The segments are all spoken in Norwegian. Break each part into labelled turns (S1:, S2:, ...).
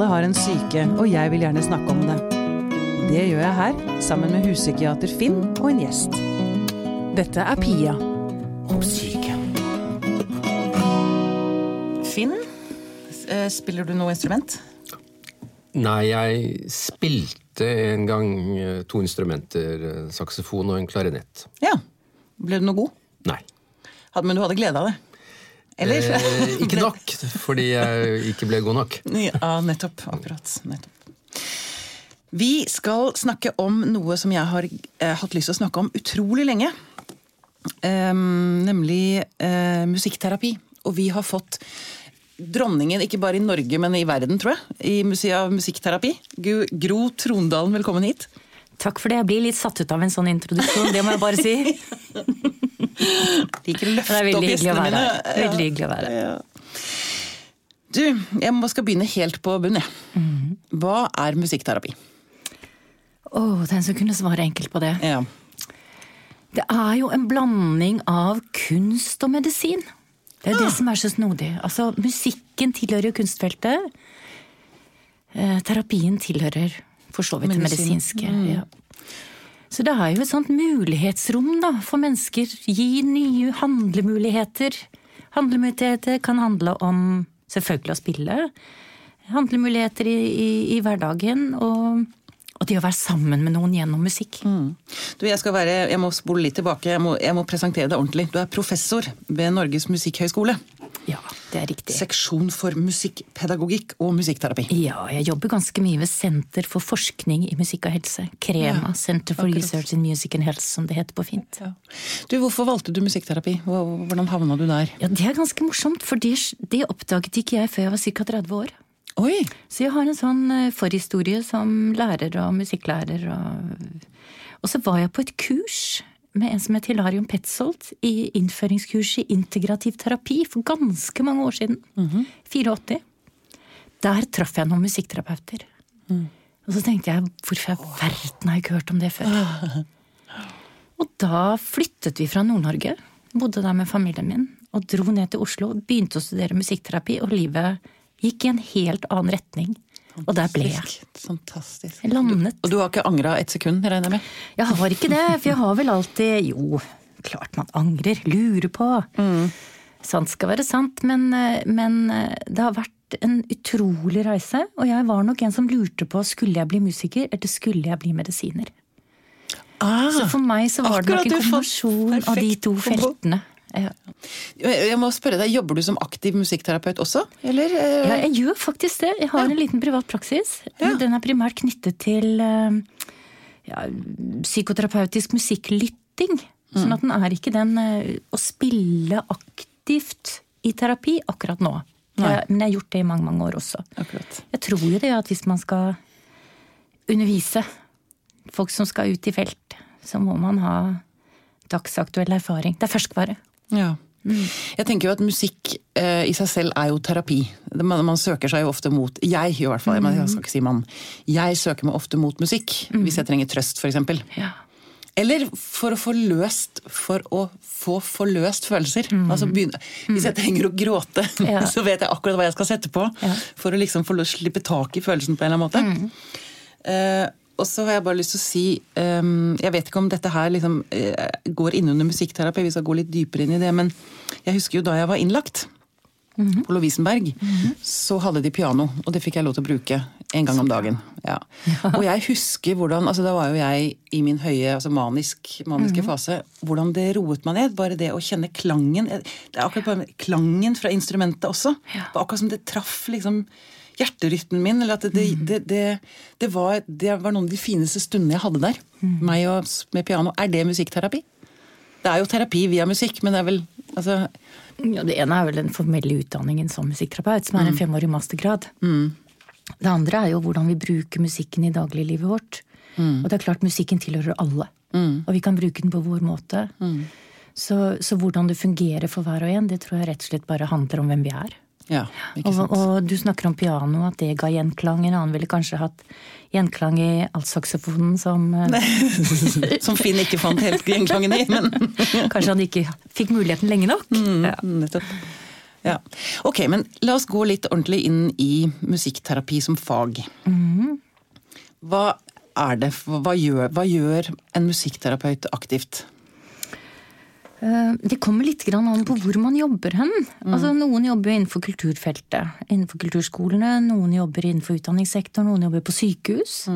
S1: Alle har en syke, og jeg vil gjerne snakke om det. Det gjør jeg her, sammen med huspsykiater Finn og en gjest. Dette er Pia om syke. Finn, eh, spiller du noe instrument?
S2: Nei, jeg spilte en gang eh, to instrumenter. eh, Saksofon og en klarinett.
S1: Ja. Ble du noe god?
S2: Nei.
S1: Men du hadde glede av det? Eller?
S2: Eh, ikke nok, fordi jeg ikke ble god nok.
S1: Ja, nettopp. Akkurat. Nettopp. Vi skal snakke om noe som jeg har eh, hatt lyst til å snakke om utrolig lenge. Eh, nemlig eh, musikkterapi. Og vi har fått dronningen, ikke bare i Norge, men i verden, tror jeg, i museet av musikkterapi. Gro, Gro Trondalen, velkommen hit.
S3: Takk for det. Jeg blir litt satt ut av en sånn introduksjon, det må jeg bare si.
S1: Liker å løfte opp gjestene mine.
S3: Veldig hyggelig å være her.
S1: Ja. Du, jeg må skal begynne helt på bunnen, jeg.
S3: Mhm.
S1: Hva er musikkterapi?
S3: Å, den som kunne svare enkelt på det.
S1: Ja.
S3: Det er jo en blanding av kunst og medisin. Det er det som er så snodig. Altså, musikken tilhører jo kunstfeltet. Eh, terapien tilhører for så vidt det
S1: Medisin.
S3: medisinske. Ja. Så det er jo et sånt mulighetsrom da, for mennesker. Gi nye handlemuligheter. Handlemuligheter kan handle om selvfølgelig å spille. Handlemuligheter i, i, i hverdagen. Og, og det å være sammen med noen gjennom musikk.
S1: Du, jeg, skal være, jeg må spole litt tilbake, jeg må, jeg må presentere deg ordentlig. Du er professor ved Norges musikkhøgskole.
S3: Ja, det er riktig.
S1: Seksjon for musikkpedagogikk og musikkterapi.
S3: Ja, jeg jobber ganske mye ved Senter for forskning i musikk og helse. KREMA,
S1: Ja,
S3: Center for
S1: akkurat.
S3: Research in Music and Health, som det heter på fint.
S1: Du, Hvorfor valgte du musikkterapi? Hvordan havna du der?
S3: Ja, Det er ganske morsomt, for det, det oppdaget ikke jeg før jeg var ca. 30 år.
S1: Oi!
S3: Så jeg har en sånn eh, forhistorie som lærer og musikklærer. Og, og så var jeg på et kurs med en som het Hilarion Petzold i innføringskurs i integrativ terapi for ganske mange år siden. 84. Der traff jeg noen musikkterapeuter. Og så tenkte jeg hvorfor i verden har jeg ikke hørt om det før? Og da flyttet vi fra Nord-Norge, bodde der med familien min, og dro ned til Oslo, begynte å studere musikkterapi, og livet gikk i en helt annen retning. Og der ble jeg.
S1: Fantastisk.
S3: Jeg landet.
S1: Og du har ikke angra et sekund, regner jeg med?
S3: Jeg har ikke det, for jeg har vel alltid Jo, klart man angrer. Lurer på. Sant skal være sant, men, eh, men eh, det har vært en utrolig reise. Og jeg var nok en som lurte på skulle jeg bli musiker, eller skulle jeg bli medisiner.
S1: Ah,
S3: Så for meg så var det nok en kombinasjon av de to
S1: kombo.
S3: feltene. Ja.
S1: jeg må spørre deg, Jobber du som aktiv musikkterapeut også? Eller? eh,
S3: Ja, jeg gjør faktisk det. Jeg har en liten privat praksis.
S1: Ja.
S3: Den er primært knyttet til eh, ja, psykoterapeutisk musikklytting. Sånn at den er ikke den eh, å spille aktivt i terapi akkurat nå. Jeg, men jeg har gjort det i mange, mange år også.
S1: Akkurat.
S3: Jeg tror jo det at hvis man skal undervise folk som skal ut i felt, så må man ha dagsaktuell erfaring. Det er ferskvare.
S1: Ja. Jeg tenker jo at musikk eh, i seg selv er jo terapi. Man, man søker seg jo ofte mot Jeg i hvert fall, mm. jeg skal ikke si man. Jeg søker meg ofte mot musikk hvis jeg trenger trøst, f.eks.
S3: Ja.
S1: Eller for å få løst For å få forløst følelser. Altså begynne, Hvis jeg trenger å gråte,
S3: Ja.
S1: så vet jeg akkurat hva jeg skal sette på.
S3: Ja.
S1: For å liksom få slippe tak i følelsen på en eller annen måte. Eh, og så har jeg bare lyst til å si um, Jeg vet ikke om dette her liksom eh, går innunder musikkterapi, vi skal gå litt dypere inn i det, men jeg husker jo da jeg var innlagt på Lovisenberg, så hadde de piano, og det fikk jeg lov til å bruke en gang om dagen. Ja. Og jeg husker hvordan altså Da var jo jeg i min høye altså manisk, maniske fase. Hvordan det roet meg ned. Bare det å kjenne klangen. Det er akkurat bare klangen fra instrumentet også. Det var akkurat som det traff liksom hjerterytmen min. eller at det, det, det, det, var, det var noen av de fineste stundene jeg hadde der. Meg og, med piano. Er det musikkterapi? Det er jo terapi via musikk, men det er vel altså,
S3: Ja, det ene er vel den formelle utdanningen som musikkterapeut, som er en femårig mastergrad. Det andre er jo hvordan vi bruker musikken i dagliglivet vårt. Og det er klart, musikken tilhører alle. Og vi kan bruke den på vår måte. Så, så hvordan det fungerer for hver og en, det tror jeg rett og slett bare handler om hvem vi er.
S1: Ja,
S3: Og, og du snakker om piano, at det ga gjenklang. En annen ville kanskje hatt gjenklang i altsaksofonen som eh,
S1: Som Finn ikke fant helt gjenklangen i, men
S3: Kanskje han ikke fikk muligheten lenge nok. Ja.
S1: nettopp. Ja. Ok, men la oss gå litt ordentlig inn i musikkterapi som fag. Hva er det, hva gjør, hva gjør en musikkterapeut aktivt?
S3: Eh, Det kommer litt an på hvor man jobber hen. Altså, noen jobber innenfor kulturfeltet, innenfor kulturskolene. Noen jobber innenfor utdanningssektoren, noen jobber på sykehus.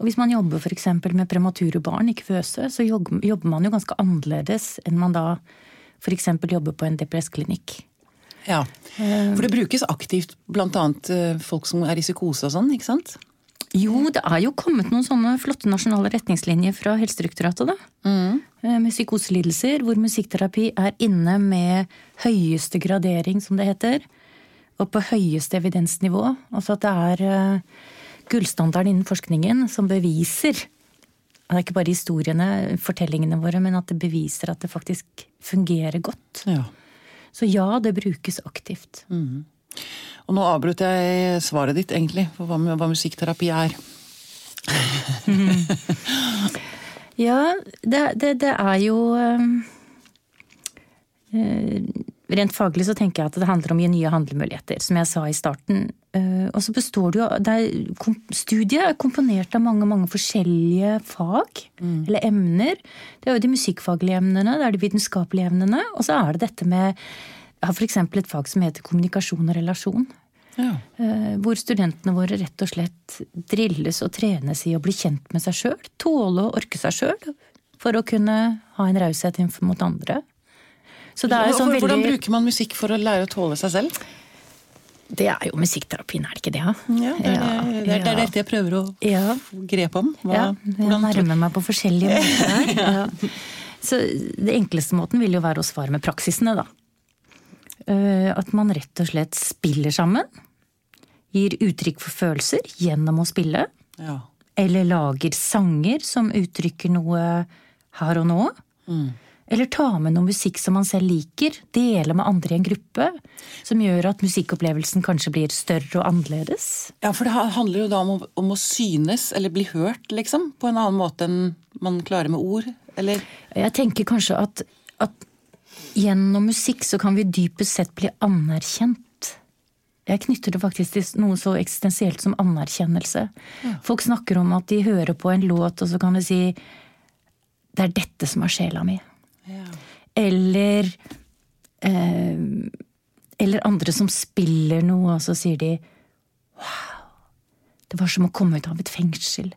S3: Og hvis man jobber f.eks. med premature barn, ikke føse, så jobber man jo ganske annerledes enn man da f.eks. jobber på en DPS-klinikk.
S1: Ja, For det brukes aktivt annet eh, folk som er i psykose og sånn, ikke sant?
S3: Jo, det er jo kommet noen sånne flotte nasjonale retningslinjer fra Helsedirektoratet, da. Mm. Med psykoselidelser, hvor musikkterapi er inne med høyeste gradering, som det heter. Og på høyeste evidensnivå. Altså at det er eh, gullstandarden innen forskningen som beviser Det er ikke bare historiene, fortellingene våre, men at det beviser at det faktisk fungerer godt.
S1: Ja.
S3: Så ja, det brukes aktivt.
S1: Og nå avbrøt jeg svaret ditt, egentlig, for hva, hva musikkterapi er.
S3: Ja, det, det, det er jo eh, eh, Rent faglig så tenker jeg at det handler om å gi nye handlemuligheter, som jeg sa i starten. Eh, Og så består det jo det er, Studiet er komponert av mange mange forskjellige fag, eller emner. Det er jo de musikkfaglige emnene, det er de vitenskapelige emnene, og så er det dette med Jeg har f.eks. et fag som heter kommunikasjon og relasjon.
S1: Ja.
S3: Eh, Hvor studentene våre rett og slett drilles og trenes i å bli kjent med seg sjøl. Tåle å orke seg sjøl. For å kunne ha en raushet mot andre. Det sånn
S1: Hvordan
S3: veldig
S1: bruker man musikk for å lære å tåle seg selv?
S3: Det er jo musikkterapien, er det ikke det? Ja,
S1: Ja, det, er, det, det dette jeg prøver å
S3: Ja,
S1: få grep om. Hva,
S3: ja, jeg nærmer meg på forskjellige måter. Ja. Så det enkleste måten vil jo være å svare med praksisene, da. Eh, At man rett og slett spiller sammen. Gir uttrykk for følelser gjennom å spille.
S1: ja.
S3: Eller lager sanger som uttrykker noe her og nå. Eller ta med noe musikk som man selv liker, dele med andre i en gruppe. Som gjør at musikkopplevelsen kanskje blir større og annerledes.
S1: ja, for det handler jo da om å, om å synes, eller bli hørt, liksom. På en annen måte enn man klarer med ord. Eller
S3: Jeg tenker kanskje at gjennom musikk så kan vi dypest sett bli anerkjent. Jeg knytter det faktisk til noe så eksistensielt som anerkjennelse. Folk snakker om at de hører på en låt, og så kan de si det er dette som er sjela mi. Eller eh, Eller andre som spiller noe, og så sier de wow. Det var som å komme ut av et fengsel.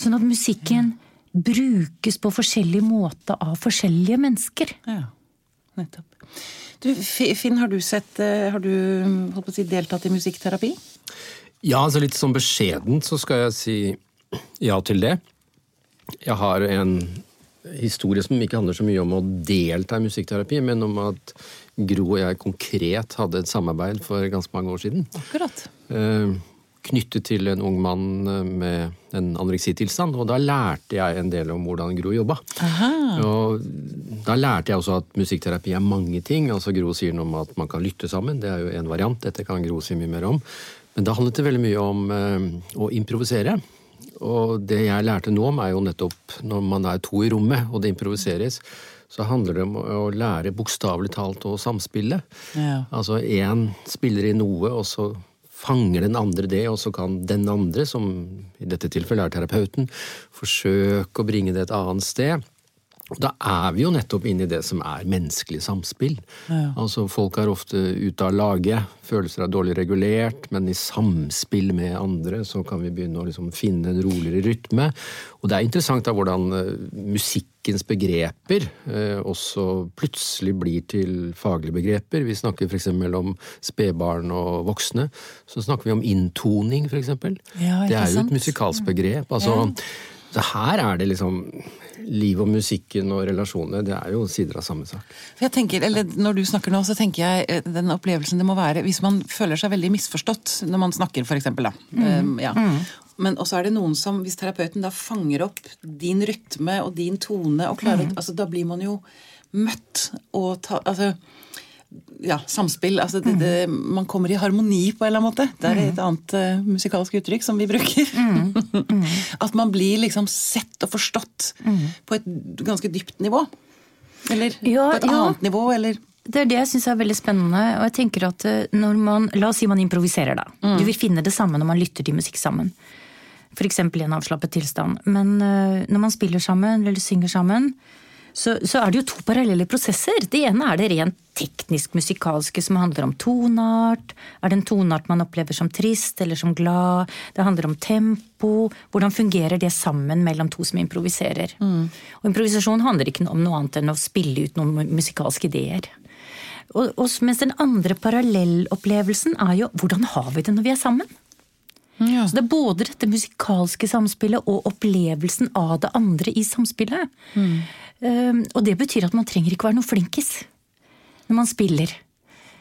S3: Sånn at musikken brukes på forskjellig måte av forskjellige mennesker.
S1: Ja, nettopp. Du, Finn, har du sett eh, Har du holdt på å si, deltatt i musikkterapi?
S2: Ja, altså litt sånn beskjedent så skal jeg si ja til det. Jeg har en historie som ikke handler så mye om å delta i musikkterapi, men om at Gro og jeg konkret hadde et samarbeid for ganske mange år siden.
S1: Akkurat.
S2: Eh, Knyttet til en ung mann eh, med en anoreksitilstand, og da lærte jeg en del om hvordan Gro jobba. Og da lærte jeg også at musikkterapi er mange ting. altså Gro sier noe om at man kan lytte sammen, det er jo en variant. Dette kan Gro si mye mer om. Men da handlet det veldig mye om eh, å improvisere. Og det jeg lærte nå om, er jo nettopp når man er to i rommet, og det improviseres, så handler det om å lære bokstavelig talt å samspille.
S1: Ja.
S2: Altså én spiller i noe, og så fanger den andre det, og så kan den andre, som i dette tilfellet er terapeuten, forsøke å bringe det et annet sted. Da er vi jo nettopp inne i det som er menneskelig samspill. Altså Folk er ofte ute av lage, følelser er dårlig regulert, men i samspill med andre så kan vi begynne å liksom finne en roligere rytme. Og det er interessant da hvordan eh, musikkens begreper eh, også plutselig blir til faglige begreper. Vi snakker f.eks. om spedbarn og voksne. Så snakker vi om inntoning, f.eks.
S1: Ja,
S2: det er jo et musikalsk begrep. altså så her er det liksom Livet og musikken og relasjoner, det er jo sider av samme sak.
S1: For jeg tenker, eller Når du snakker nå, så tenker jeg eh, den opplevelsen det må være hvis man føler seg veldig misforstått når man snakker, f.eks. Da. Um, ja. Men også er det noen som, hvis terapeuten da fanger opp din rytme og din tone og klarer, altså Da blir man jo møtt og ta, altså, ja, samspill. Altså det, det, man kommer i harmoni på en eller annen måte. Det er et annet uh, musikalsk uttrykk som vi bruker. At man blir liksom sett og forstått på et ganske dypt nivå. Eller
S3: Ja,
S1: på et
S3: ja.
S1: annet nivå, eller
S3: det er det jeg syns er veldig spennende. Og jeg tenker at eh, når man, La oss si man improviserer, da.
S1: Mm.
S3: Du vil finne det samme når man lytter til musikk sammen. F.eks. i en avslappet tilstand. Men øh, når man spiller sammen eller synger sammen, så, så, er det jo to parallelle prosesser. Det ene er det rent teknisk musikalske som handler om toneart. Er det en toneart man opplever som trist eller som glad? Det handler om tempo. Hvordan fungerer det sammen mellom to som improviserer? Mm. Og improvisasjon handler ikke om noe annet enn å spille ut noen musikalske ideer. Og, og, mens den andre parallellopplevelsen er jo hvordan har vi det når vi er sammen? Ja. Så det er både dette musikalske samspillet og opplevelsen av det andre i samspillet. Mm. Um, og det betyr at man trenger ikke være noe flinkis når man spiller.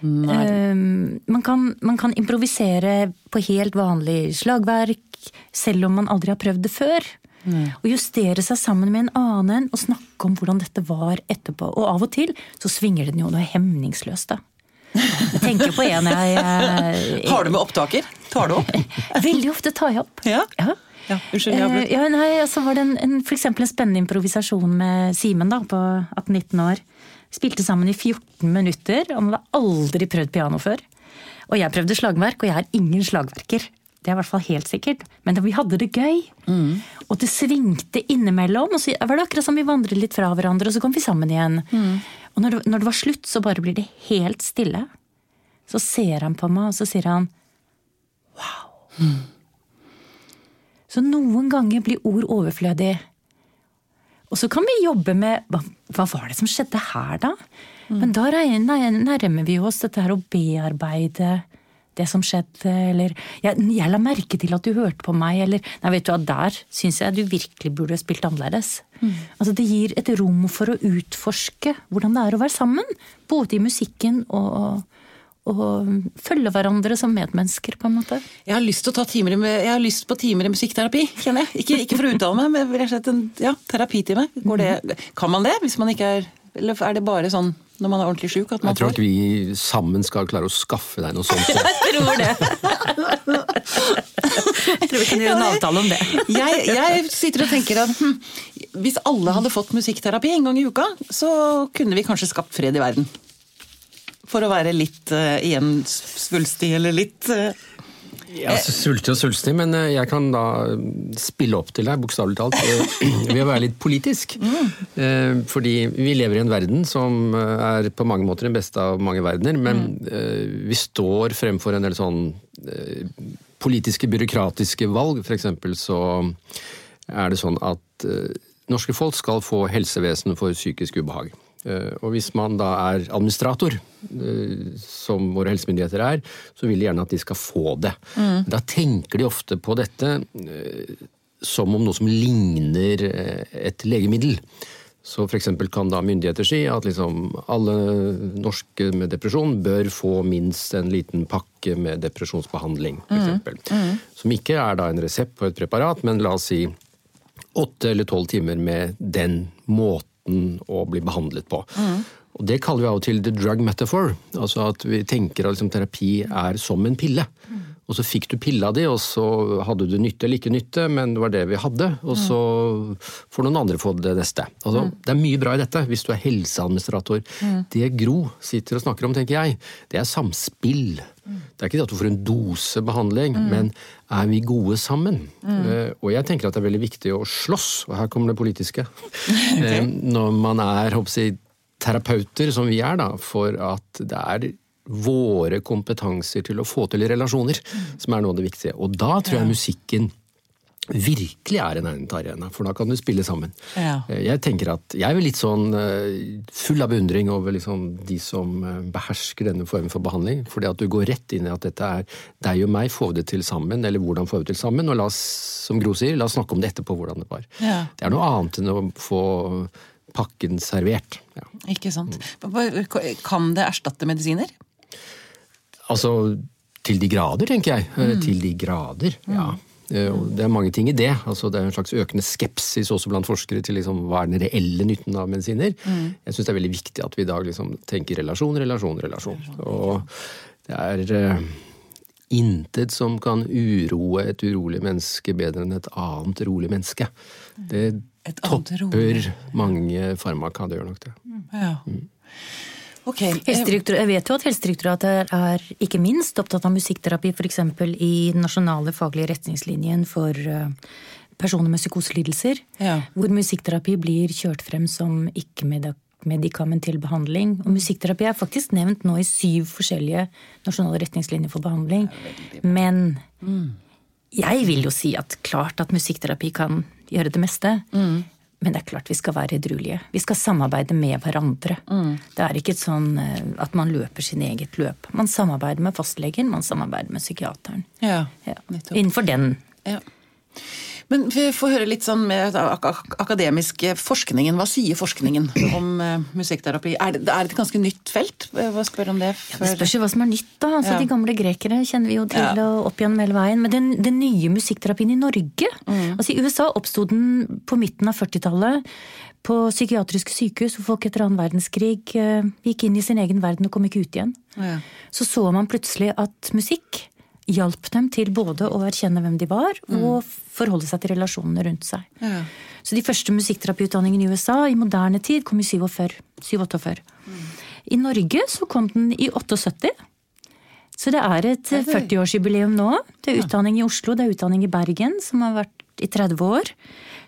S3: Um, man, kan, man, kan, improvisere på helt vanlig slagverk, selv om man aldri har prøvd det før. Mm. Og justere seg sammen med en annen og snakke om hvordan dette var etterpå. Og av og til så svinger det jo noe hemningsløst, da. Jeg tenker på en jeg, jeg
S1: Har du med opptaker? Tar du opp?
S3: Veldig ofte tar jeg opp.
S1: Ja?
S3: ja.
S1: Ja unnskyld, jeg
S3: avbrutt. Ja, nei, så var det en, en, for eksempel en spennende improvisasjon med Simen da, på 18-19 år. Spilte sammen i 14 minutter, og han hadde aldri prøvd piano før. Og jeg prøvde slagverk, og jeg er ingen slagverker. Det er i hvert fall helt sikkert. Men vi hadde det gøy. Mm. Og det svingte innimellom. Og så var det akkurat som vi vandret litt fra hverandre, og så kom vi sammen igjen. Mm. Og når det, når det, var slutt, så bare blir det helt stille. Så ser han på meg, og så sier han wow. Mm. Så noen ganger blir ord overflødig. Og så kan vi jobbe med hva, hva var det som skjedde her, da? Mm. Men da nærmer vi oss dette her å bearbeide det som skjedde, eller jeg, jeg, la merke til at du hørte på meg, eller Nei, vet du hva, der syns jeg du virkelig burde spilt annerledes. Mm. Altså Det gir et rom for å utforske hvordan det er å være sammen. Både i musikken og, og følge hverandre som medmennesker, på en måte.
S1: Jeg har lyst, timer, jeg har lyst på timer i musikkterapi, kjenner jeg. Ikke, ikke for å uttale meg, men rett og slett en ja, terapitime. Det, kan man det, hvis man ikke er Eller er det bare sånn når man er ordentlig sjuk?
S2: Jeg tror at vi sammen skal klare å skaffe deg noe sånt.
S3: jeg tror det! jeg tror vi kan gjøre en avtale om det.
S1: jeg, jeg sitter og tenker at hm, hvis alle hadde fått musikkterapi en gang i uka, så kunne vi kanskje skapt fred i verden. For å være litt uh, igjen svulstig, eller litt uh,
S2: ja, Sultig og svulstig, men eh, jeg kan da spille opp til deg, bokstavelig talt, ved å være litt politisk. Mm. Fordi vi lever i en verden som er på mange måter den beste av mange verdener, men mm. vi står fremfor en del sånn politiske, byråkratiske valg. For eksempel så er det sånn at norske folk skal få helsevesen for psykisk ubehag. Eh, og hvis man da er administrator, eh, som våre helsemyndigheter er, så vil de gjerne at de skal få det. Mm. Da tenker de ofte på dette eh, som om noe som ligner et legemiddel. Så f.eks. kan da myndigheter si at liksom alle norske med depresjon bør få minst en liten pakke med depresjonsbehandling, f.eks. Mm. Mm. Som ikke er da en resept på et preparat, men la oss si åtte eller tolv timer med den måten måten å bli behandlet på. Mm. Og Det kaller vi av og til the drug metaphor. Altså at vi tenker at liksom, terapi er som en pille. Mm. Og så fikk du pilla di, og så hadde du nytte eller ikke nytte, men det var det vi hadde. Og så får noen andre få det neste. Altså, mm. Det er mye bra i dette, hvis du er helseadministrator. Mm. Det Gro sitter og snakker om, tenker jeg, det er samspill. Mm. Det er ikke det at du får en dose behandling, mm. men er vi gode sammen? Uh, og jeg tenker at det er veldig viktig å slåss, og her kommer det politiske, okay. uh, når man er jeg, terapeuter, som vi er, da, for at det er våre kompetanser til å få til relasjoner, som er noe av det viktige. Og da tror jeg musikken virkelig er en egnet arena, for da kan du spille sammen. Ja. Eh, jeg tenker at jeg er litt sånn eh, full av beundring over liksom de som eh, behersker denne formen for behandling. Fordi at du går rett inn i at dette er deg og meg, vi det til sammen, eller hvordan får vi det til sammen? Og la oss, som Gro sier, la oss snakke om det etterpå, hvordan det var. Ja. Det er noe annet enn å få pakken servert. Ja.
S1: Ikke sant. Kan det erstatte medisiner?
S2: Altså til de grader, tenker jeg. Eh, mm. Til de grader, ja. Mm. Det er mange ting i det. Altså, det er en slags økende skepsis også blant forskere til liksom, hva er den reelle nytten av medisiner. Mm. Jeg syns det er veldig viktig at vi i dag liksom, tenker relasjon, relasjon, relasjon. Og det er uh, intet som kan uroe et urolig menneske bedre enn et annet rolig menneske. Det topper mange farmaka, det gjør nok det.
S1: Ja. Mm. Ok, eh,
S3: Jeg vet jo at Helsedirektoratet er ikke minst opptatt av musikkterapi, f.eks. i den nasjonale faglige retningslinjen for eh, personer med psykoselidelser.
S1: Ja.
S3: Hvor musikkterapi blir kjørt frem som ikke-medikamentell behandling. Og musikkterapi er faktisk nevnt nå i syv forskjellige nasjonale retningslinjer for behandling. Men jeg vil jo si at klart at musikkterapi kan gjøre det meste. Men det er klart vi skal være edruelige. Vi skal samarbeide med hverandre. Det er ikke sånn eh, at man løper sin eget løp. Man samarbeider med fastlegen, man samarbeider med psykiateren.
S1: Ja,
S3: Ja. Innenfor den.
S1: Ja. Men vi får høre litt sånn med ak ak akademiske forskningen. Hva sier forskningen om eh, musikkterapi? Er det, er det et ganske nytt felt? Hva spør om det?
S3: Det
S1: før-
S3: spørs jo hva som er nytt, da. Altså,
S1: Ja.
S3: De gamle grekere kjenner vi jo til
S1: Ja.
S3: og opp igjennom hele veien. Men den, den nye musikkterapien i Norge
S1: Mm.
S3: altså I USA oppsto den på midten av 40-tallet. På psykiatriske sykehus hvor folk etter annen verdenskrig eh, gikk inn i sin egen verden og kom ikke ut igjen.
S1: Ja.
S3: Så så man plutselig at musikk hjalp dem til både å erkjenne hvem de var, og forholde seg til relasjonene rundt seg.
S1: Mm. Ja.
S3: Så de første musikkterapiutdanningene i USA i moderne tid kom i 47. 47. I Norge så kom den i 78. Så det er et 40-årsjubileum nå. Det er utdanning i Oslo, det er utdanning i Bergen, som har vært i 30 år.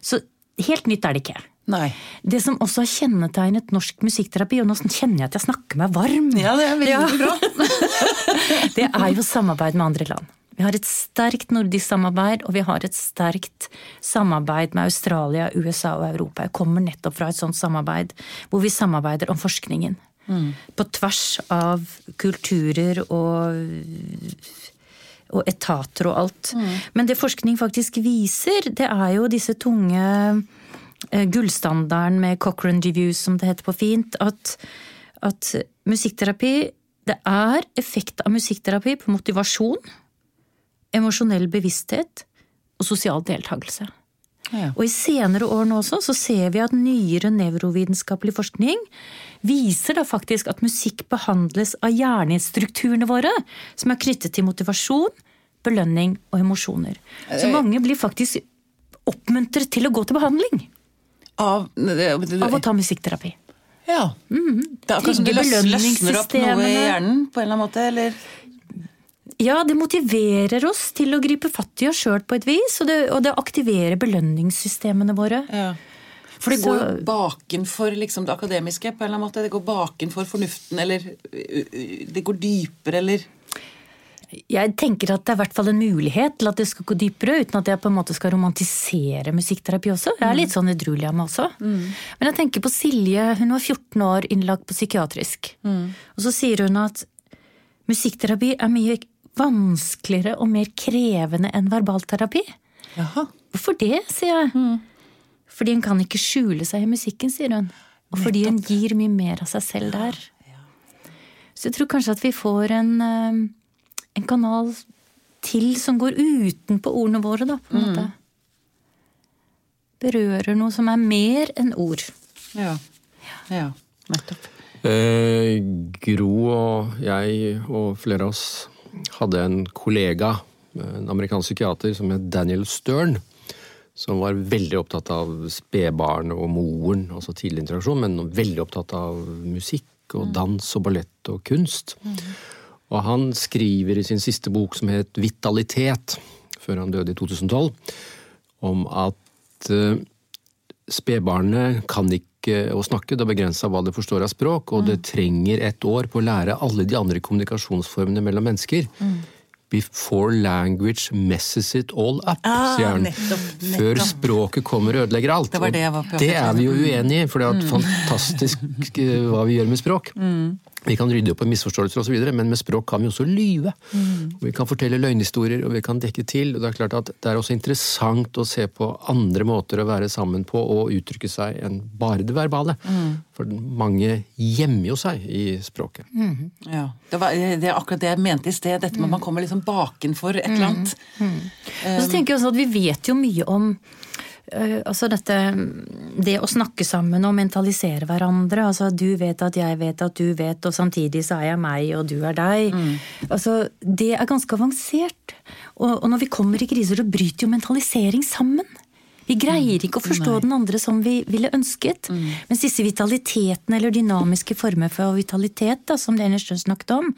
S3: Så helt nytt er det ikke.
S1: Nei.
S3: Det som også har kjennetegnet norsk musikkterapi, og nå kjenner jeg at jeg snakker meg varm,
S1: Ja, det er veldig bra.
S3: det er jo samarbeid med andre land. Vi har et sterkt nordisk samarbeid, og vi har et sterkt samarbeid med Australia, USA og Europa. Jeg kommer nettopp fra et sånt samarbeid, hvor vi samarbeider om forskningen. På tvers av kulturer og, og etater og alt. Men det forskning faktisk viser, det er jo disse tunge gullstandarden med Cochrane Reviews, som det heter på fint, at, at musikkterapi Det er effekt av musikkterapi på motivasjon, emosjonell bevissthet og sosial deltakelse.
S1: Ja.
S3: Og i senere år nå også så ser vi at nyere nevrovitenskapelig forskning viser da faktisk at musikk behandles av hjernestrukturene våre, som er knyttet til motivasjon, belønning og emosjoner. Så mange blir faktisk oppmuntret til å gå til behandling
S1: Av,
S3: av å ta musikkterapi.
S1: Ja. Det er akkurat som du løsner opp noe i hjernen på en eller annen måte, eller?
S3: Ja, det motiverer oss til å gripe fatt i oss sjøl på et vis, og det, og det aktiverer belønningssystemene våre.
S1: Ja. For det går jo bakenfor liksom, det akademiske på en eller annen måte. Det går bakenfor fornuften, eller det går dypere, eller
S3: Jeg tenker at det er i hvert fall en mulighet til at det skal gå dypere, uten at jeg på en måte skal romantisere musikkterapi også. Jeg er litt sånn edruelig av meg også. Men jeg tenker på Silje, hun var 14 år innlagt på psykiatrisk. Og så sier hun at musikkterapi er mye vanskeligere og mer krevende enn verbalterapi.
S1: Jaha.
S3: Hvorfor det, sier jeg. Fordi hun kan ikke skjule seg i musikken, sier hun. Og fordi hun gir mye mer av seg selv der. Så jeg tror kanskje at vi får en, eh, en kanal til som går utenpå ordene våre, da, på en måte. Berører noe som er mer enn ord.
S1: Ja. ja. Nettopp.
S2: Eh, Gro og jeg og flere av oss hadde en kollega, en amerikansk psykiater som het Daniel Stern. Som var veldig opptatt av spedbarn og moren, altså tidlig interaksjon, men veldig opptatt av musikk og dans og ballett og kunst. Og han skriver i sin siste bok som het Vitalitet, før han døde i 2012, om at eh, spedbarnet kan ikke å snakke, det er begrensa hva det forstår av språk, og det trenger et år på å lære alle de andre kommunikasjonsformene mellom mennesker. Before language messes it all up,
S1: Ah,
S2: sier han.
S1: nettopp, nettopp.
S2: Før språket kommer og ødelegger alt.
S1: Det var det
S2: det er vi jo
S1: Mm.
S2: uenig i, for det er fantastisk eh, hva vi gjør med språk.
S1: Mm.
S2: Vi kan rydde opp i misforståelser osv., men med språk kan vi også lyve.
S1: Mm.
S2: Og Vi kan fortelle løgnhistorier, og vi kan dekke til. og Det er klart at det er også interessant å se på andre måter å være sammen på og uttrykke seg enn bare det verbale.
S1: Mm.
S2: For mange gjemmer jo seg i språket.
S1: Ja. Det, var, det er akkurat det jeg mente i sted. Dette med at man kommer liksom bakenfor et eller annet.
S3: Og så tenker jeg også at vi vet jo mye om eh, altså dette Det å snakke sammen og mentalisere hverandre. Altså du vet at jeg vet at du vet, og samtidig så er jeg meg og du er deg. Altså Det er ganske avansert. Og, og når vi kommer i kriser, så bryter jo mentalisering sammen. Vi greier ikke å forstå den andre som vi ville ønsket. Mens disse vitalitetene, eller dynamiske former for vitalitet, da, som det Støn snakket om,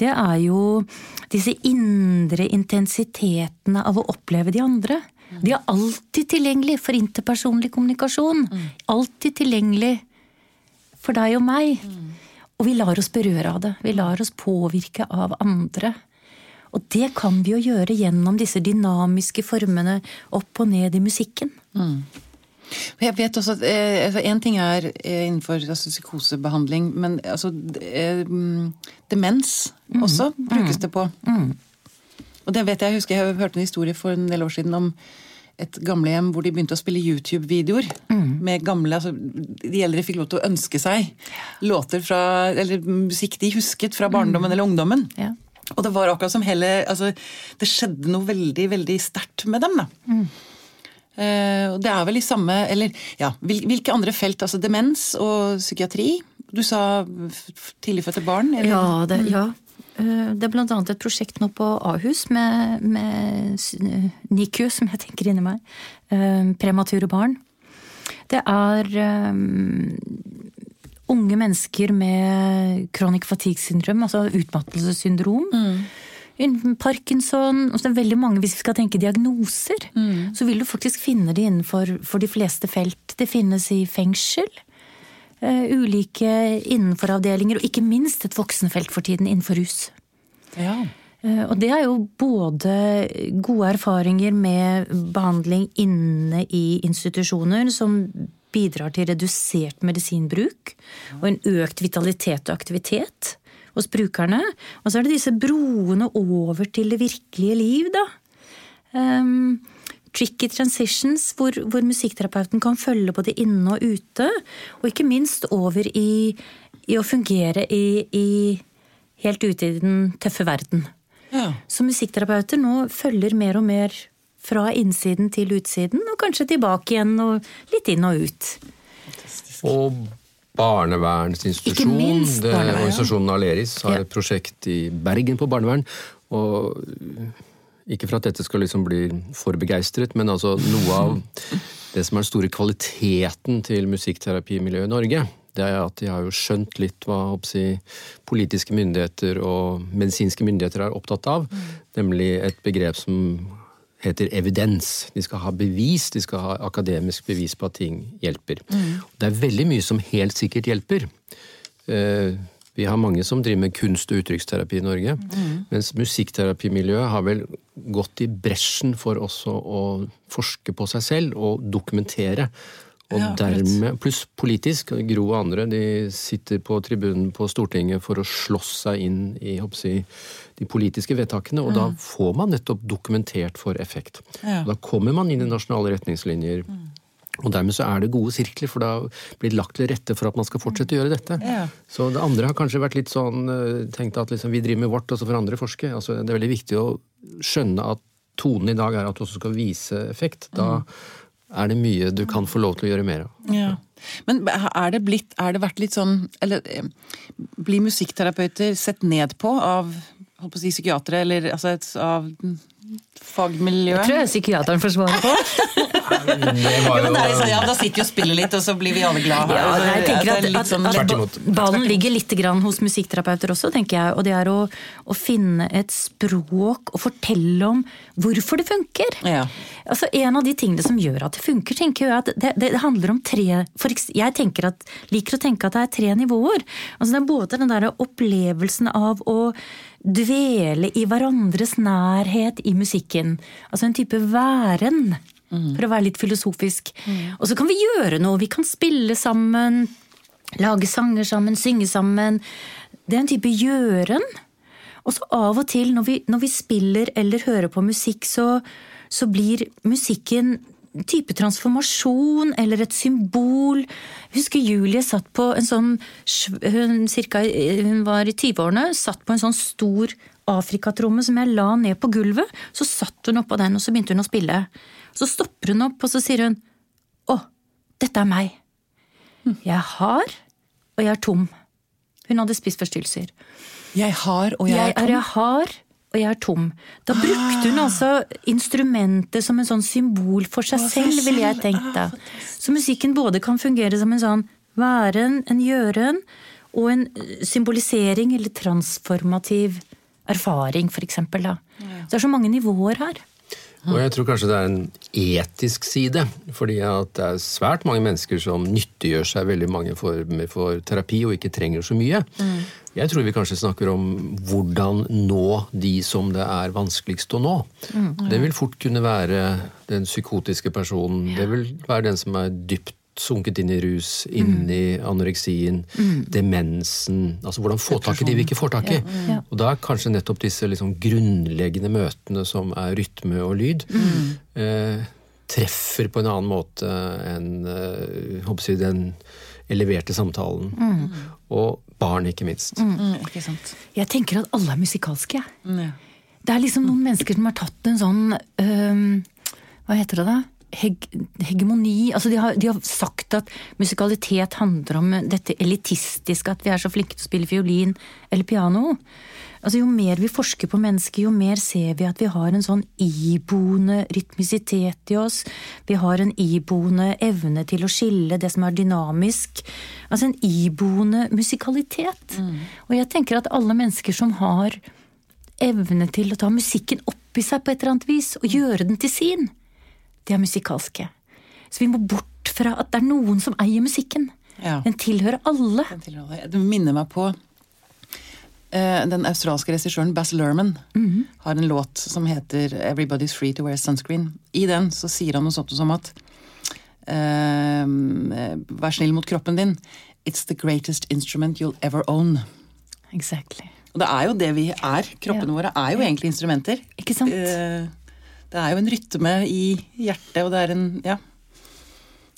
S3: det er jo disse indre intensitetene av å oppleve de andre. De er alltid tilgjengelig for interpersonlig kommunikasjon. Alltid tilgjengelig for deg og meg. Og vi lar oss berøre av det. Vi lar oss påvirke av andre. Og det kan vi jo gjøre gjennom disse dynamiske formene opp og ned i musikken.
S1: Jeg vet også at eh, altså, En ting er eh, innenfor altså, psykosebehandling, men altså eh, mm, demens også brukes det på. Og det vet jeg, jeg husker jeg hørte en historie for en del år siden om et gamlehjem hvor de begynte å spille YouTube-videoer. med gamle, altså De eldre fikk lov til å ønske seg låter fra, eller musikk de husket fra barndommen eller ungdommen.
S3: Ja.
S1: Og det var akkurat som hele altså, Det skjedde noe veldig veldig sterkt med dem. da. Mm. Uh, det er vel i samme Eller ja, hvil- hvilke andre felt? Altså demens og psykiatri? Du sa tidligfødte barn? Eller?
S3: Ja, det, ja. Eh, det er annet et prosjekt nå på Ahus med, med NICU, som jeg tenker inni meg. Eh, Premature barn. Det er um, unge mennesker med chronic fatigue syndrom, altså utmattelsessyndrom. Mm. Parkinson og så er det veldig mange, Hvis vi skal tenke diagnoser, så vil du faktisk finne det innenfor for de fleste felt. Det finnes i fengsel. Eh, ulike innenforavdelinger, og ikke minst et voksenfelt for tiden innenfor rus.
S1: Ja.
S3: Eh, Og det er jo både gode erfaringer med behandling inne i institusjoner, som bidrar til redusert medisinbruk og en økt vitalitet og aktivitet hos brukerne. Og så er det disse broene over til det virkelige liv, da. Um, tricky transitions, hvor, hvor musikkterapeuten kan følge både inne og ute. Og ikke minst over i, i å fungere i, i helt ute i den tøffe verden.
S1: ja.
S3: Så musikkterapeuter nå følger mer og mer fra innsiden til utsiden, og kanskje tilbake igjen og litt inn og ut.
S2: Og barnevernsinstitusjon.
S3: minst
S2: det-
S3: barnevern, ja.
S2: Organisasjonen Aleris har
S3: Ja.
S2: et prosjekt i Bergen på barnevern. og Ikke for at dette skal liksom bli for begeistret, men altså noe av det som er den store kvaliteten til musikkterapimiljøet i Norge, det er at de har jo skjønt litt hva si, politiske myndigheter og medisinske myndigheter er opptatt av. Nemlig et begrep som heter evidens. De skal ha bevis, de skal ha akademisk bevis på at ting hjelper. Det er veldig mye som helt sikkert hjelper. Eh, Vi har mange som driver med kunst- og uttrykksterapi i Norge. Mens musikkterapimiljøet har vel gått i bresjen for også å forske på seg selv og dokumentere. Og
S1: Ja,
S2: dermed, pluss politisk, Gro og andre, de sitter på tribunen på Stortinget for å slåss seg inn i jeg, de politiske vedtakene, og da får man nettopp dokumentert for effekt.
S1: Ja.
S2: Da kommer man inn i nasjonale retningslinjer. Og dermed så er det gode sirkler, for da blir det lagt til rette for at man skal fortsette å gjøre dette.
S1: Ja.
S2: Så det andre har kanskje vært litt sånn eh, tenkt at liksom vi driver med vårt, og så får andre forske. Altså, det er veldig viktig å skjønne at tonen i dag er at du også skal vise effekt. Da er det mye du kan få lov til å gjøre mer av.
S1: Ja. Men er det, blitt, er det vært litt sånn Eller eh, blir musikkterapeuter sett ned på av holdt på å si psykiatere, eller altså et, av fagmiljøet?
S3: Tror jeg psykiateren får svare på.
S2: jo... var
S1: Ja, men det er liksom, ja, da sitter vi og spiller litt, og så blir vi alle glade.
S3: Ja, nei, jeg tenker
S1: er
S3: at, at,
S1: sånn-
S3: at ballen ligger litt grann hos musikkterapeuter også, tenker jeg. Og det er å, å finne et språk og fortelle om hvorfor det funker.
S1: Ja.
S3: Altså En av de tingene som gjør at det funker, tenker jeg at det, det handler om tre for Jeg at, liker å tenke at det er tre nivåer. Altså Det er både den der opplevelsen av å dvele i hverandres nærhet i musikken. Altså en type væren. For å være litt filosofisk. Og så kan vi gjøre noe. Vi kan spille sammen, lage sanger sammen, synge sammen. Det er en type gjøren. Og så av og til når vi, når vi spiller eller hører på musikk, så, så blir musikken en type transformasjon eller et symbol. Jeg husker Julie satt på en sånn Hun, cirka, hun var i 20-årene, satt på en sånn stor Afrikatromme som jeg la ned på gulvet. Så satt hun oppå den, og så begynte hun å spille. Så stopper hun opp, og så sier hun Å, dette er meg. Jeg har, og jeg er tom. Hun hadde spiseforstyrrelser.
S1: Jeg har, og jeg,
S3: Jeg
S1: er
S3: er
S1: tom.
S3: jeg har, og jeg er tom. Da brukte hun altså instrumentet som en sånn symbol for seg selv, ville jeg tenkt da. Så musikken både kan fungere som en sånn væren, en gjøren, og en eh, symbolisering eller transformativ erfaring, for eksempel. Da. Så det er så mange nivåer her.
S2: Og jeg tror kanskje det er en etisk side. Fordi at det er svært mange mennesker som nyttiggjør seg veldig mange former for terapi og ikke trenger så mye. Mm. Jeg tror vi kanskje snakker om hvordan nå de som det er vanskeligst å nå. Mm. Det vil fort kunne være den psykotiske personen. Det vil være den som er dypt sunket inn i rus, inn i anoreksien, mm. demensen Altså hvordan få tak i de vi ikke får tak i. Ja. Og da er kanskje nettopp disse liksom grunnleggende møtene som er rytme og lyd, mm. eh, treffer på en annen måte enn eh, jeg, den eleverte samtalen. Mm. Og barn, ikke minst.
S3: Mm. Mm, ikke jeg tenker at alle er musikalske. Det er liksom noen mennesker som har tatt en sånn øh, Hva heter det da? Heg hegemoni altså de har, de har, sagt at musikalitet handler om dette elitistiske, at vi er så flinke til å spille fiolin eller piano. Altså Jo mer vi forsker på mennesket, jo mer ser vi at vi har en sånn iboende rytmisitet i oss. Vi har en iboende evne til å skille det som er dynamisk. Altså en iboende musikalitet. Mm. Og jeg tenker at alle mennesker som har evne til å ta musikken opp i seg på et eller annet vis, og gjøre den til sin, de er musikalske. Så vi må bort fra at det er noen som eier musikken. Ja. Den tilhører alle. Den tilhører.
S1: Det minner meg på uh, den australske regissøren Bass Lerman. Mm -hmm. har en låt som heter 'Everybody's Free to Wear Sunscreen'. I den så sier han noe sånt som at uh, Vær snill mot kroppen din. It's the greatest instrument you'll ever own.
S3: Exactly.
S1: Og det er jo det vi er. Kroppene ja. våre er jo egentlig instrumenter.
S3: Ikke sant? Uh,
S1: det er jo en rytme i hjertet, og det er en Ja.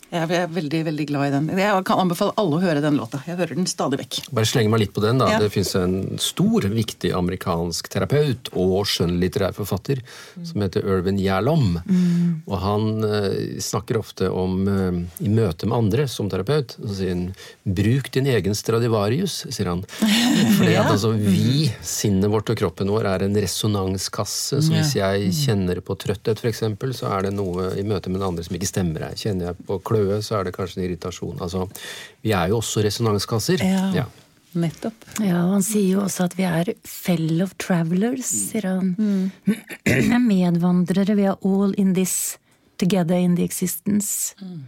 S1: Jeg er veldig veldig glad i den. Jeg kan anbefale alle å høre den låta. Jeg hører den stadig vekk.
S2: Bare slenge meg litt på den. da. Ja. Det fins en stor, viktig amerikansk terapeut og skjønnlitterær forfatter mm. som heter Irvin Gjerlom. Mm. Og han uh, snakker ofte om, uh, i møte med andre som terapeut, så sier han 'bruk din egen Stradivarius', sier han. Fordi ja. at altså, vi, sinnet vårt og kroppen vår, er en resonanskasse. Så hvis jeg kjenner på trøtthet, f.eks., så er det noe i møte med den andre som ikke stemmer her. Kjenner jeg på kløe kløe, så er det kanskje en irritasjon. Altså, vi er jo også resonanskasser.
S1: Ja, ja. Nettopp.
S3: Ja, Han sier jo også at vi er fellow travelers, sier han. Mm. er medvandrere. Vi er all in this together in the existence. Mm.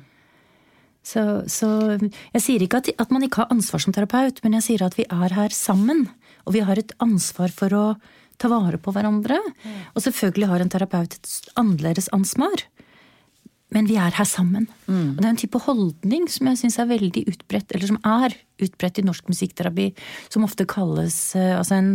S3: Så, så, jeg sier ikke at, at, man ikke har ansvar som terapeut, men jeg sier at vi er her sammen. Og vi har et ansvar for å ta vare på hverandre. Mm. Og selvfølgelig har en terapeut et annerledes ansvar men vi er her sammen. Mm. Og det er en type holdning som jeg syns er veldig utbredt, eller som er utbredt i norsk musikkterapi, som ofte kalles uh, altså en,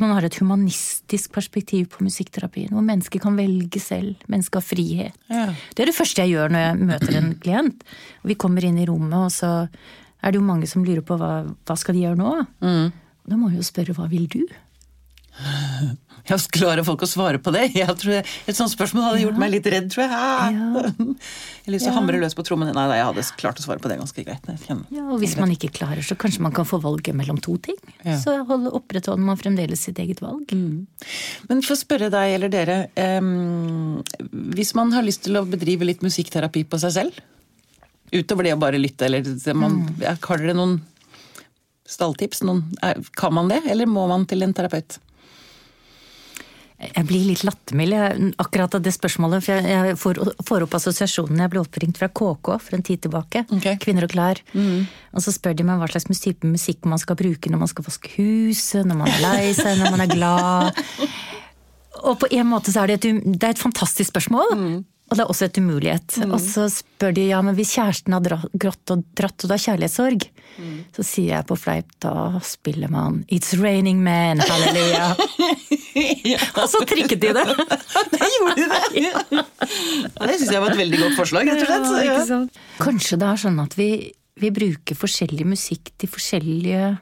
S3: man har et humanistisk perspektiv på musikkterapien. Hvor mennesket kan velge selv. Mennesket har frihet. Ja. Det er det første jeg gjør når jeg møter en klient. Vi kommer inn i rommet, og så er det jo mange som lurer på hva, hva skal de gjøre nå? Mm. Da må vi jo spørre hva vil du?
S1: Ja, Klarer folk å svare på det? Jeg tror Et sånt spørsmål hadde gjort meg litt redd, tror jeg. Ja. Jeg lyst til å hamre løs på trommene. Nei, nei, jeg hadde klart å svare på det ganske greit.
S3: Ja, og Hvis man ikke klarer, så kanskje man kan få valget mellom to ting. Ja. Så opprettholder man fremdeles sitt eget valg. Mm.
S1: Men for å spørre deg eller dere, um, hvis man har lyst til å bedrive litt musikkterapi på seg selv, utover det å bare lytte, eller man, mm. har dere noen stalltips? Noen, kan man det, eller må man til en terapeut?
S3: Jeg blir litt lattermild akkurat av det spørsmålet. For jeg får, får opp assosiasjonen. Jeg ble oppringt fra KK for en tid tilbake. Okay. Kvinner og klær. Mm. Og så spør de meg hva slags type musikk man skal bruke når man skal vaske huset, når man er lei seg, når man er glad. Og på en måte så er det et, det er et fantastisk spørsmål. Mm. Og det er også et umulighet. Mm. Og så spør de ja, men hvis kjæresten har grått og dratt, og det er kjærlighetssorg, mm. så sier jeg på fleip da spiller man It's raining Man, halleluja. ja. Og så trikket de det.
S1: det gjorde de det! ja, det syns jeg var et veldig godt forslag, rett og slett. Ja,
S3: Kanskje det er sånn at vi, vi bruker forskjellig musikk til forskjellige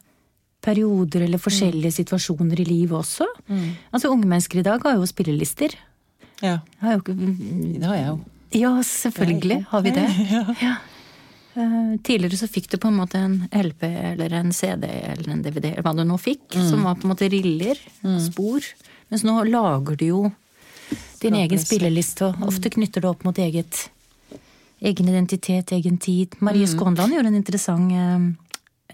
S3: perioder eller forskjellige mm. situasjoner i livet også. Mm. Altså Unge mennesker i dag har jo spillelister.
S1: Ja.
S3: Har ikke,
S1: det har jeg jo.
S3: Ja, selvfølgelig har vi det. Ja. Uh, tidligere så fikk du på en måte en LP eller en CD eller en DVD, eller hva du nå fikk, mm. som var på en måte riller, mm. spor. Mens nå lager du jo din egen spilleliste, og ofte knytter det opp mot eget egen identitet, egen tid. Marie Skånland gjorde en interessant eh,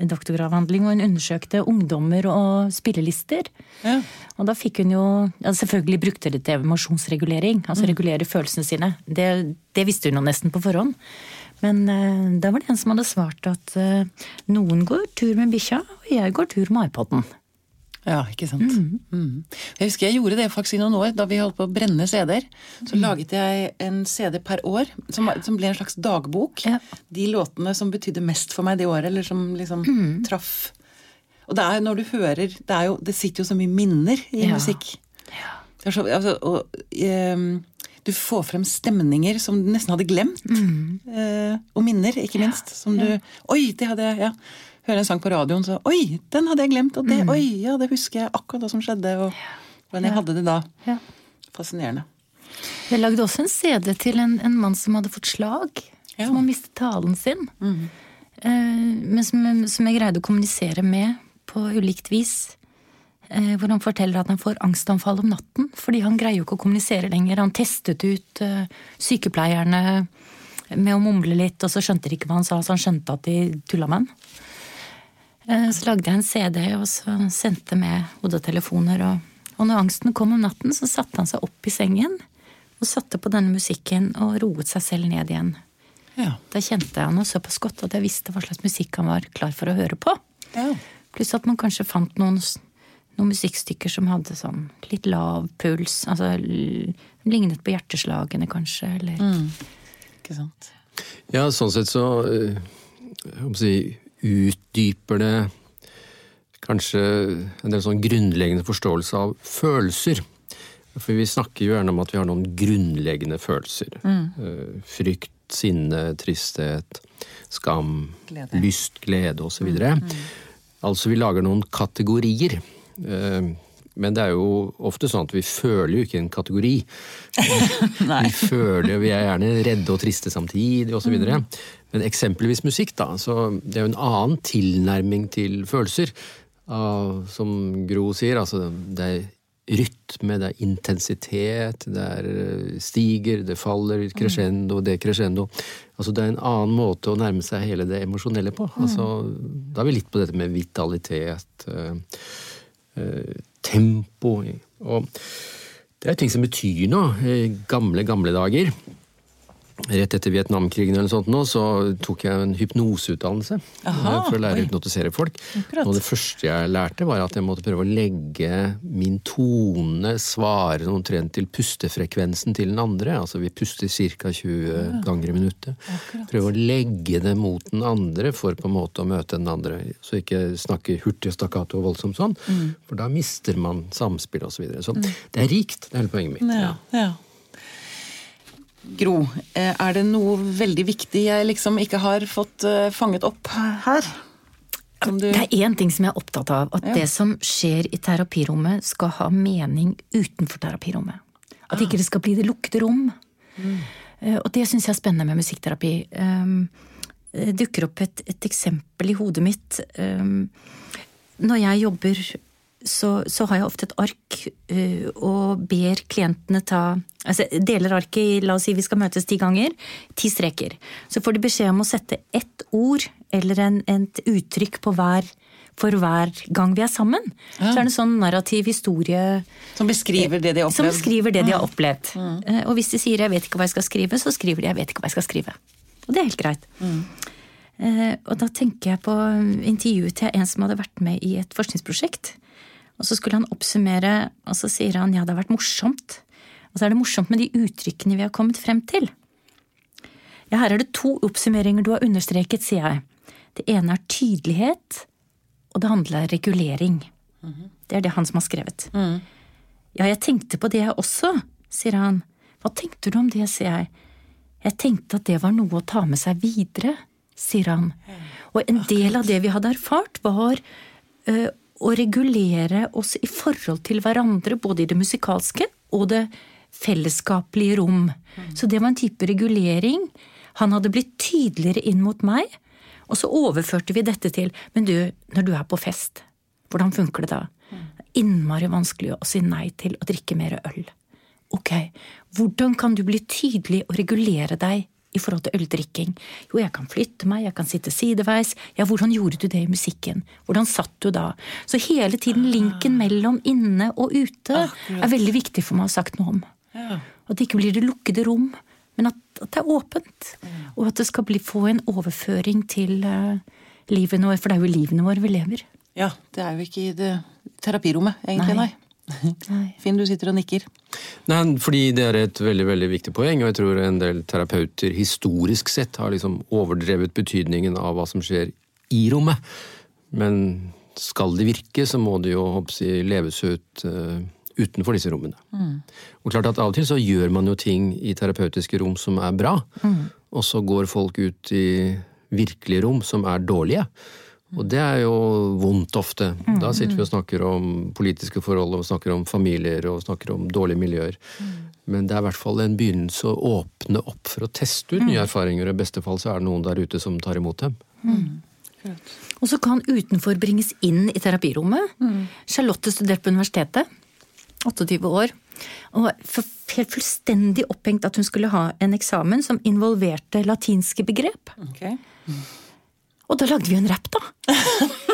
S3: doktorgravhandling, og hun undersøkte ungdommer og spillelister.
S1: Ja.
S3: Og da fikk hun jo ja, Selvfølgelig brukte det til emosjonsregulering, altså regulere følelsene sine. Det, det visste hun jo nesten på forhånd. Men uh, da var det en som hadde svart at uh, noen går tur med bikkja, og jeg går tur med iPoden.
S1: Ja, ikke sant. Mhm. Jeg husker jeg gjorde det faktisk i noen år, da vi holdt på å brenne CD-er. Så laget jeg en CD per år, som, som ble en slags dagbok.
S3: Ja.
S1: De låtene som betydde mest for meg det året, eller som liksom traff Og det er jo når du hører Det, jo, det sitter jo så mye minner i
S3: Ja.
S1: musikk. Er så, altså, og, um, du får frem stemninger som du nesten hadde glemt. Uh, og minner, ikke minst. Som du Oi, det hadde jeg ja. Hører en sang på radioen, så Oi, den hadde jeg glemt! Og det, oi, ja, det husker jeg akkurat hva som skjedde. Og hvordan jeg hadde det da.
S3: Ja.
S1: Fascinerende.
S3: Jeg lagde også en CD til en, en mann som hadde fått slag.
S1: Ja.
S3: Som hadde mistet talen sin. Eh, men som, som jeg greide å kommunisere med på ulikt vis. Eh, hvor han forteller at han får angstanfall om natten fordi han greier jo ikke å kommunisere lenger. Han testet ut eh, sykepleierne med å mumle litt, og så skjønte de ikke hva han sa, så han skjønte at de tulla med han. Eh, Så lagde jeg en CD og så sendte med hodetelefoner. Og, og når angsten kom om natten, så satte han seg opp i sengen og satte på denne musikken og roet seg selv ned igjen.
S1: Ja.
S3: Da kjente jeg han såpass godt at jeg visste hva slags musikk han var klar for å høre på.
S1: ja.
S3: Pluss at man kanskje fant noen, noen musikkstykker som hadde sånn litt lav puls. Altså l- lignet på hjerteslagene, kanskje. Eller
S1: Ikke sant.
S2: Ja, sånn sett så øh, jeg må si, utdyper det kanskje en del sånn grunnleggende forståelse av følelser. For vi snakker jo gjerne om at vi har noen grunnleggende følelser. Mm. Frykt, sinne, tristhet, skam,
S1: Glede.
S2: lyst, glede osv. Altså vi lager noen kategorier. Eh, Men det er jo ofte sånn at vi føler jo ikke en kategori. Vi føler vi er gjerne redde og triste samtidig osv. Men eksempelvis musikk, da. Så det er jo en annen tilnærming til følelser. Som Gro sier, altså det er rytme, det er intensitet, det er eh, stiger, det faller, crescendo, decrescendo. Altså det er en annen måte å nærme seg hele det emosjonelle på. Altså, da er vi litt på dette med vitalitet, eh, eh, tempo. Og det er ting som betyr noe. I gamle, gamle dager, rett etter Vietnamkrigen eller noe sånt nå, så tok jeg en hypnoseutdannelse
S1: Aha,
S2: eh, for å lære
S1: oi.
S2: å hypnotisere folk.
S1: Akkurat.
S2: Og det første jeg lærte, var at jeg måtte prøve å legge min tone svare omtrent til pustefrekvensen til den andre. Altså vi puster ca. 20 ganger i minuttet. Prøve å legge det mot den andre for på en måte å møte den andre. Så ikke snakke hurtig stakkato og voldsomt sånn,
S1: Mm.
S2: for da mister man samspill osv. Så, videre. så det er rikt, det er hele poenget mitt.
S1: Ja, ja. Gro, eh, er det noe veldig viktig jeg liksom ikke har fått eh, fanget opp her?
S3: Det er én ting som jeg er opptatt av. At
S1: Ja.
S3: det som skjer i terapirommet, skal ha mening utenfor terapirommet. At ikke det skal bli det lukkede rom. Mm. Og det syns jeg er spennende med musikkterapi. Det dukker opp et, et eksempel i hodet mitt. Um, Når jeg jobber, så, så har jeg ofte et ark uh, og ber klientene ta altså Deler arket i la oss si vi skal møtes ti ganger. Ti streker. Så får de beskjed om å sette ett ord eller en, et uttrykk på hver for hver gang vi er sammen. Så er det en sånn narrativ historie
S1: Som beskriver det de har opplevd?
S3: som beskriver det de har opplevd. Eh, Og hvis de sier 'jeg vet ikke hva jeg skal skrive', så skriver de 'jeg vet ikke hva jeg skal skrive'. Og det er helt greit. Eh, Og da tenker jeg på intervjuet til en som hadde vært med i et forskningsprosjekt. Og så skulle han oppsummere, og så sier han 'ja, det har vært morsomt'. Og så er det morsomt med de uttrykkene vi har kommet frem til. Ja, her er det to oppsummeringer du har understreket, sier jeg. Det ene er tydelighet, og det handler om regulering. Det er det han som har skrevet. Ja, jeg tenkte på det jeg også, sier han. Hva tenkte du om det, sier jeg. Jeg tenkte at det var noe å ta med seg videre, sier han. Og en del av det vi hadde erfart, var eh, å regulere oss i forhold til hverandre, både i det musikalske og det fellesskapelige rom. Så det var en type regulering. Han hadde blitt tydeligere inn mot meg, og så overførte vi dette til Men du, når du er på fest, hvordan funker det da? innmari vanskelig å si nei til å drikke mer øl. Ok, hvordan kan du bli tydelig og regulere deg i forhold til øldrikking? Jo, jeg kan flytte meg, jeg kan sitte sideveis. Ja, hvordan gjorde du det i musikken? Hvordan satt du da? Så hele tiden linken mellom inne og ute er veldig viktig for meg å ha sagt noe om. At det ikke blir det lukkede rom, men at, at det er åpent. Og at det skal bli, få en overføring til uh, livet vårt, for det er jo livene våre vi lever.
S1: Ja, det er jo ikke i det terapirommet, egentlig, nei. nei. Finn, du sitter og nikker.
S2: Nei, fordi det er et veldig veldig viktig poeng, og jeg tror en del terapeuter historisk sett har liksom overdrevet betydningen av hva som skjer i rommet. Men skal det virke, så må det jo hoppsi, leves ut uh, utenfor disse rommene. Mm. Og klart at Av og til så gjør man jo ting i terapeutiske rom som er bra, mm. og så går folk ut i virkelige rom som er dårlige. Og det er jo vondt ofte. Da sitter vi og snakker om politiske forhold, og snakker om familier og snakker om dårlige miljøer. Men det er i hvert fall en begynnelse å åpne opp for å teste ut nye erfaringer. Og i beste fall så er det noen der ute som tar imot dem. Mm.
S3: Og så kan utenfor bringes inn i terapirommet. Mm. Charlotte studerte på universitetet. 28 år. Og helt fullstendig opphengt at hun skulle ha en eksamen som involverte latinske begrep. Okay. Mm. Og da lagde vi en rapp, da.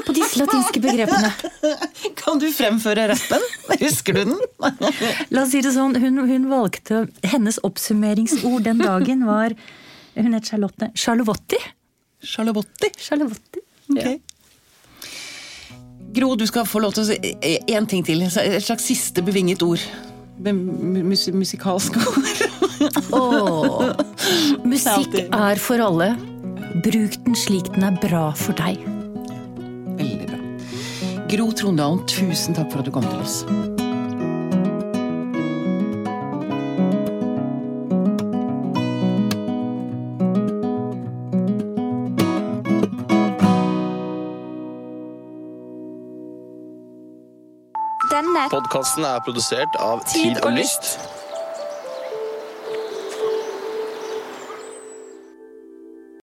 S3: På disse latinske begrepene.
S1: Kan du fremføre rappen? Husker du den?
S3: La oss si det sånn, hun, hun valgte Hennes oppsummeringsord den dagen var Hun het Charlotte Charlovotti.
S1: Charlovotti?
S3: Charlovotti.
S1: Okay. Ja. Gro, du skal få lov til å si én ting til. Et slags siste bevinget ord. Musikalsk ord.
S3: oh, musikk er for alle. Bruk den slik den er bra for deg.
S1: Veldig bra. Gro Trondalen, tusen takk for at du kom til oss.
S4: Denne podkasten er produsert av Tid og Lyst.